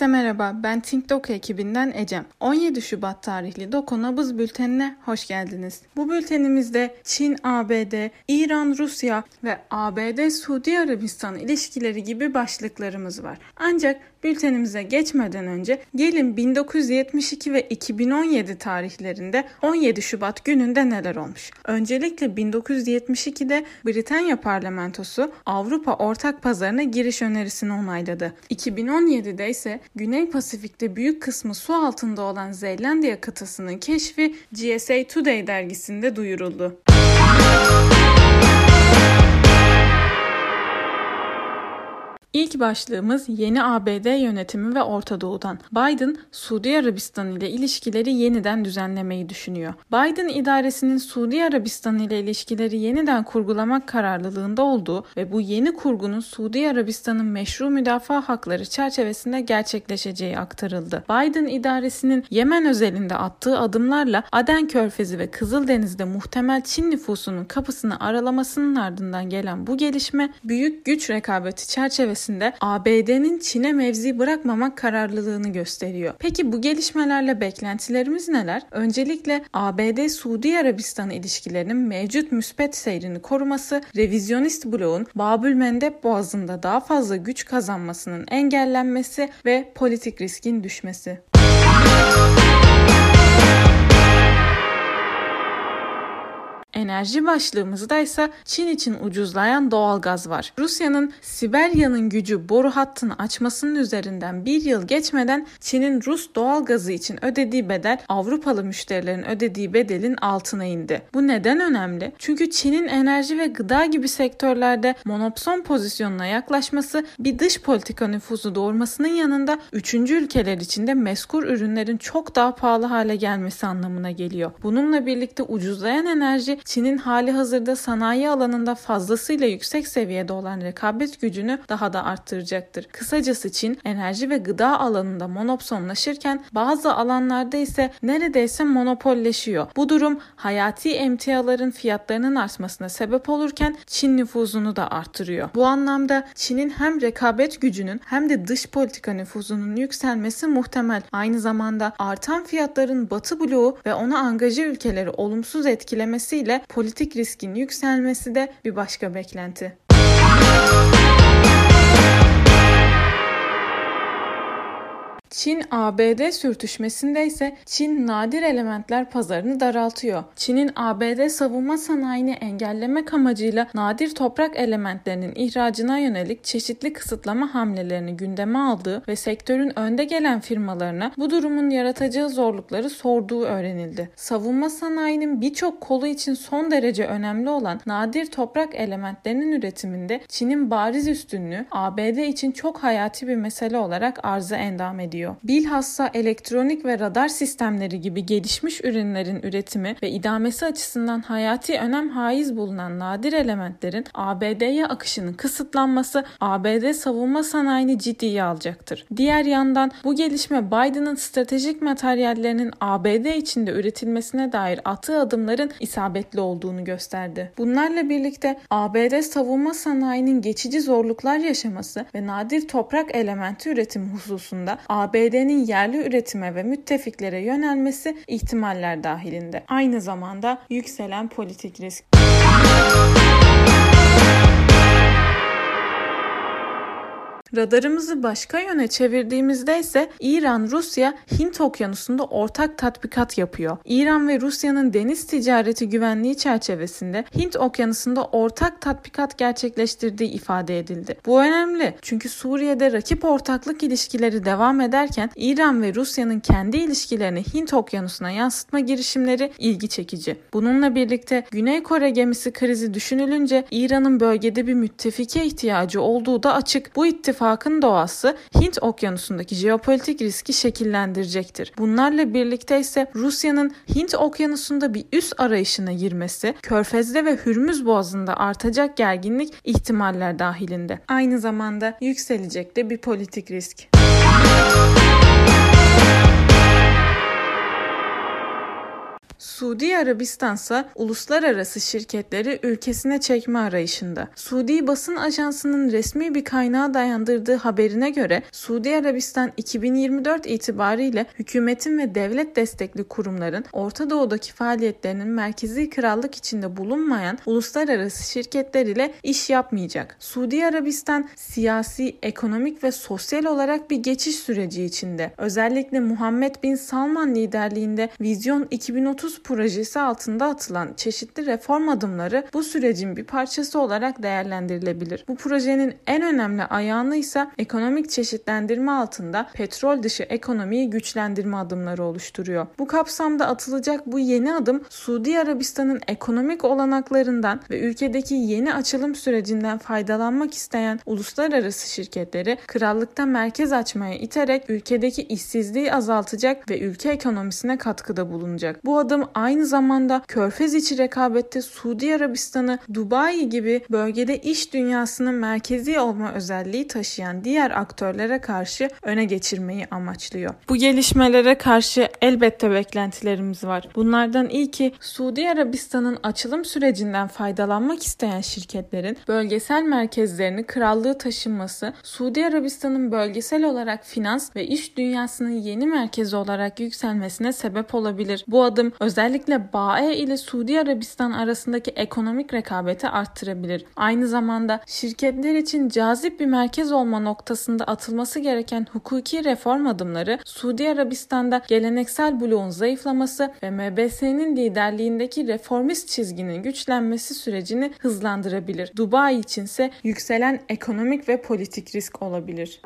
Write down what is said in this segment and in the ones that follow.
Herkese merhaba, ben Think ekibinden Ecem. 17 Şubat tarihli Doku Nabız Bülteni'ne hoş geldiniz. Bu bültenimizde Çin, ABD, İran, Rusya ve ABD-Suudi Arabistan ilişkileri gibi başlıklarımız var. Ancak Bültenimize geçmeden önce gelin 1972 ve 2017 tarihlerinde 17 Şubat gününde neler olmuş? Öncelikle 1972'de Britanya parlamentosu Avrupa ortak pazarına giriş önerisini onayladı. 2017'de ise Güney Pasifik'te büyük kısmı su altında olan Zelandiya kıtasının keşfi GSA Today dergisinde duyuruldu. İlk başlığımız yeni ABD yönetimi ve Orta Doğu'dan. Biden, Suudi Arabistan ile ilişkileri yeniden düzenlemeyi düşünüyor. Biden idaresinin Suudi Arabistan ile ilişkileri yeniden kurgulamak kararlılığında olduğu ve bu yeni kurgunun Suudi Arabistan'ın meşru müdafaa hakları çerçevesinde gerçekleşeceği aktarıldı. Biden idaresinin Yemen özelinde attığı adımlarla Aden Körfezi ve Kızıldeniz'de muhtemel Çin nüfusunun kapısını aralamasının ardından gelen bu gelişme büyük güç rekabeti çerçevesinde çerçevesinde ABD'nin Çin'e mevzi bırakmamak kararlılığını gösteriyor. Peki bu gelişmelerle beklentilerimiz neler? Öncelikle ABD-Suudi Arabistan ilişkilerinin mevcut müspet seyrini koruması, revizyonist bloğun Babül Mendeb Boğazı'nda daha fazla güç kazanmasının engellenmesi ve politik riskin düşmesi. Enerji başlığımızda ise Çin için ucuzlayan doğal gaz var. Rusya'nın Siberya'nın gücü boru hattını açmasının üzerinden bir yıl geçmeden Çin'in Rus doğal gazı için ödediği bedel Avrupalı müşterilerin ödediği bedelin altına indi. Bu neden önemli? Çünkü Çin'in enerji ve gıda gibi sektörlerde monopson pozisyonuna yaklaşması bir dış politika nüfuzu doğurmasının yanında üçüncü ülkeler için de meskur ürünlerin çok daha pahalı hale gelmesi anlamına geliyor. Bununla birlikte ucuzlayan enerji Çin'in hali hazırda sanayi alanında fazlasıyla yüksek seviyede olan rekabet gücünü daha da arttıracaktır. Kısacası Çin enerji ve gıda alanında monopsonlaşırken bazı alanlarda ise neredeyse monopolleşiyor. Bu durum hayati emtiaların fiyatlarının artmasına sebep olurken Çin nüfuzunu da arttırıyor. Bu anlamda Çin'in hem rekabet gücünün hem de dış politika nüfuzunun yükselmesi muhtemel. Aynı zamanda artan fiyatların Batı bloğu ve ona angaje ülkeleri olumsuz etkilemesiyle ile politik riskin yükselmesi de bir başka beklenti. Çin-ABD sürtüşmesinde ise Çin nadir elementler pazarını daraltıyor. Çin'in ABD savunma sanayini engellemek amacıyla nadir toprak elementlerinin ihracına yönelik çeşitli kısıtlama hamlelerini gündeme aldığı ve sektörün önde gelen firmalarına bu durumun yaratacağı zorlukları sorduğu öğrenildi. Savunma sanayinin birçok kolu için son derece önemli olan nadir toprak elementlerinin üretiminde Çin'in bariz üstünlüğü ABD için çok hayati bir mesele olarak arıza endam ediyor ediyor. Bilhassa elektronik ve radar sistemleri gibi gelişmiş ürünlerin üretimi ve idamesi açısından hayati önem haiz bulunan nadir elementlerin ABD'ye akışının kısıtlanması ABD savunma sanayini ciddiye alacaktır. Diğer yandan bu gelişme Biden'ın stratejik materyallerinin ABD içinde üretilmesine dair attığı adımların isabetli olduğunu gösterdi. Bunlarla birlikte ABD savunma sanayinin geçici zorluklar yaşaması ve nadir toprak elementi üretimi hususunda ABD ABD'nin yerli üretime ve müttefiklere yönelmesi ihtimaller dahilinde. Aynı zamanda yükselen politik risk. Radarımızı başka yöne çevirdiğimizde ise İran, Rusya, Hint okyanusunda ortak tatbikat yapıyor. İran ve Rusya'nın deniz ticareti güvenliği çerçevesinde Hint okyanusunda ortak tatbikat gerçekleştirdiği ifade edildi. Bu önemli çünkü Suriye'de rakip ortaklık ilişkileri devam ederken İran ve Rusya'nın kendi ilişkilerini Hint okyanusuna yansıtma girişimleri ilgi çekici. Bununla birlikte Güney Kore gemisi krizi düşünülünce İran'ın bölgede bir müttefike ihtiyacı olduğu da açık. Bu ittifak ittifakın doğası Hint okyanusundaki jeopolitik riski şekillendirecektir. Bunlarla birlikte ise Rusya'nın Hint okyanusunda bir üs arayışına girmesi, Körfez'de ve Hürmüz Boğazı'nda artacak gerginlik ihtimaller dahilinde. Aynı zamanda yükselecek de bir politik risk. Suudi Arabistan ise uluslararası şirketleri ülkesine çekme arayışında. Suudi basın ajansının resmi bir kaynağa dayandırdığı haberine göre Suudi Arabistan 2024 itibariyle hükümetin ve devlet destekli kurumların Orta Doğu'daki faaliyetlerinin merkezi krallık içinde bulunmayan uluslararası şirketler ile iş yapmayacak. Suudi Arabistan siyasi, ekonomik ve sosyal olarak bir geçiş süreci içinde. Özellikle Muhammed Bin Salman liderliğinde Vizyon 2030 projesi altında atılan çeşitli reform adımları bu sürecin bir parçası olarak değerlendirilebilir. Bu projenin en önemli ayağını ise ekonomik çeşitlendirme altında petrol dışı ekonomiyi güçlendirme adımları oluşturuyor. Bu kapsamda atılacak bu yeni adım Suudi Arabistan'ın ekonomik olanaklarından ve ülkedeki yeni açılım sürecinden faydalanmak isteyen uluslararası şirketleri krallıkta merkez açmaya iterek ülkedeki işsizliği azaltacak ve ülke ekonomisine katkıda bulunacak. Bu adım aynı zamanda körfez içi rekabette Suudi Arabistan'ı Dubai gibi bölgede iş dünyasının merkezi olma özelliği taşıyan diğer aktörlere karşı öne geçirmeyi amaçlıyor. Bu gelişmelere karşı elbette beklentilerimiz var. Bunlardan ilki Suudi Arabistan'ın açılım sürecinden faydalanmak isteyen şirketlerin bölgesel merkezlerini krallığı taşınması, Suudi Arabistan'ın bölgesel olarak finans ve iş dünyasının yeni merkezi olarak yükselmesine sebep olabilir. Bu adım özellikle BAE ile Suudi Arabistan arasındaki ekonomik rekabeti arttırabilir. Aynı zamanda şirketler için cazip bir merkez olma noktasında atılması gereken hukuki reform adımları Suudi Arabistan'da geleneksel bloğun zayıflaması ve MBS'nin liderliğindeki reformist çizginin güçlenmesi sürecini hızlandırabilir. Dubai içinse yükselen ekonomik ve politik risk olabilir.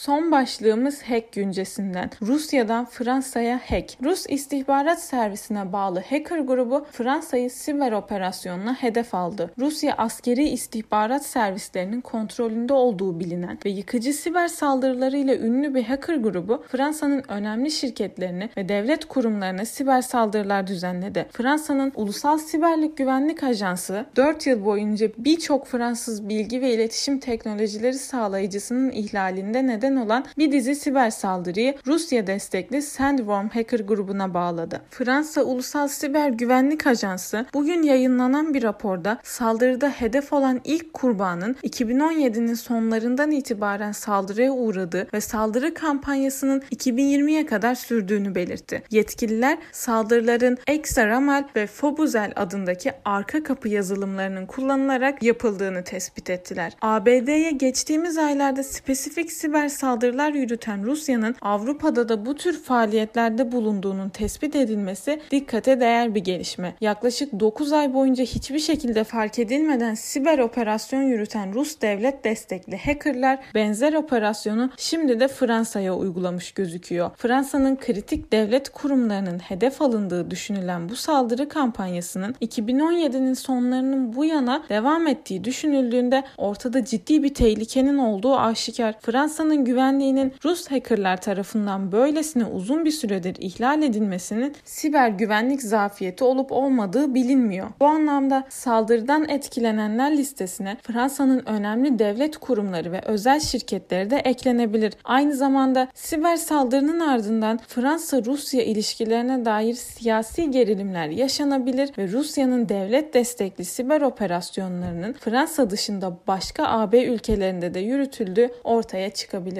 Son başlığımız hack güncesinden. Rusya'dan Fransa'ya hack. Rus istihbarat servisine bağlı hacker grubu Fransa'yı siber operasyonuna hedef aldı. Rusya askeri istihbarat servislerinin kontrolünde olduğu bilinen ve yıkıcı siber saldırılarıyla ünlü bir hacker grubu Fransa'nın önemli şirketlerini ve devlet kurumlarına siber saldırılar düzenledi. Fransa'nın Ulusal Siberlik Güvenlik Ajansı 4 yıl boyunca birçok Fransız bilgi ve iletişim teknolojileri sağlayıcısının ihlalinde neden neden olan bir dizi siber saldırıyı Rusya destekli Sandworm hacker grubuna bağladı. Fransa Ulusal Siber Güvenlik Ajansı bugün yayınlanan bir raporda saldırıda hedef olan ilk kurbanın 2017'nin sonlarından itibaren saldırıya uğradığı ve saldırı kampanyasının 2020'ye kadar sürdüğünü belirtti. Yetkililer saldırıların Exaramal ve Fobuzel adındaki arka kapı yazılımlarının kullanılarak yapıldığını tespit ettiler. ABD'ye geçtiğimiz aylarda spesifik siber saldırılar yürüten Rusya'nın Avrupa'da da bu tür faaliyetlerde bulunduğunun tespit edilmesi dikkate değer bir gelişme. Yaklaşık 9 ay boyunca hiçbir şekilde fark edilmeden siber operasyon yürüten Rus devlet destekli hackerlar benzer operasyonu şimdi de Fransa'ya uygulamış gözüküyor. Fransa'nın kritik devlet kurumlarının hedef alındığı düşünülen bu saldırı kampanyasının 2017'nin sonlarının bu yana devam ettiği düşünüldüğünde ortada ciddi bir tehlikenin olduğu aşikar. Fransa'nın güvenliğinin Rus hackerlar tarafından böylesine uzun bir süredir ihlal edilmesinin siber güvenlik zafiyeti olup olmadığı bilinmiyor. Bu anlamda saldırıdan etkilenenler listesine Fransa'nın önemli devlet kurumları ve özel şirketleri de eklenebilir. Aynı zamanda siber saldırının ardından Fransa-Rusya ilişkilerine dair siyasi gerilimler yaşanabilir ve Rusya'nın devlet destekli siber operasyonlarının Fransa dışında başka AB ülkelerinde de yürütüldüğü ortaya çıkabilir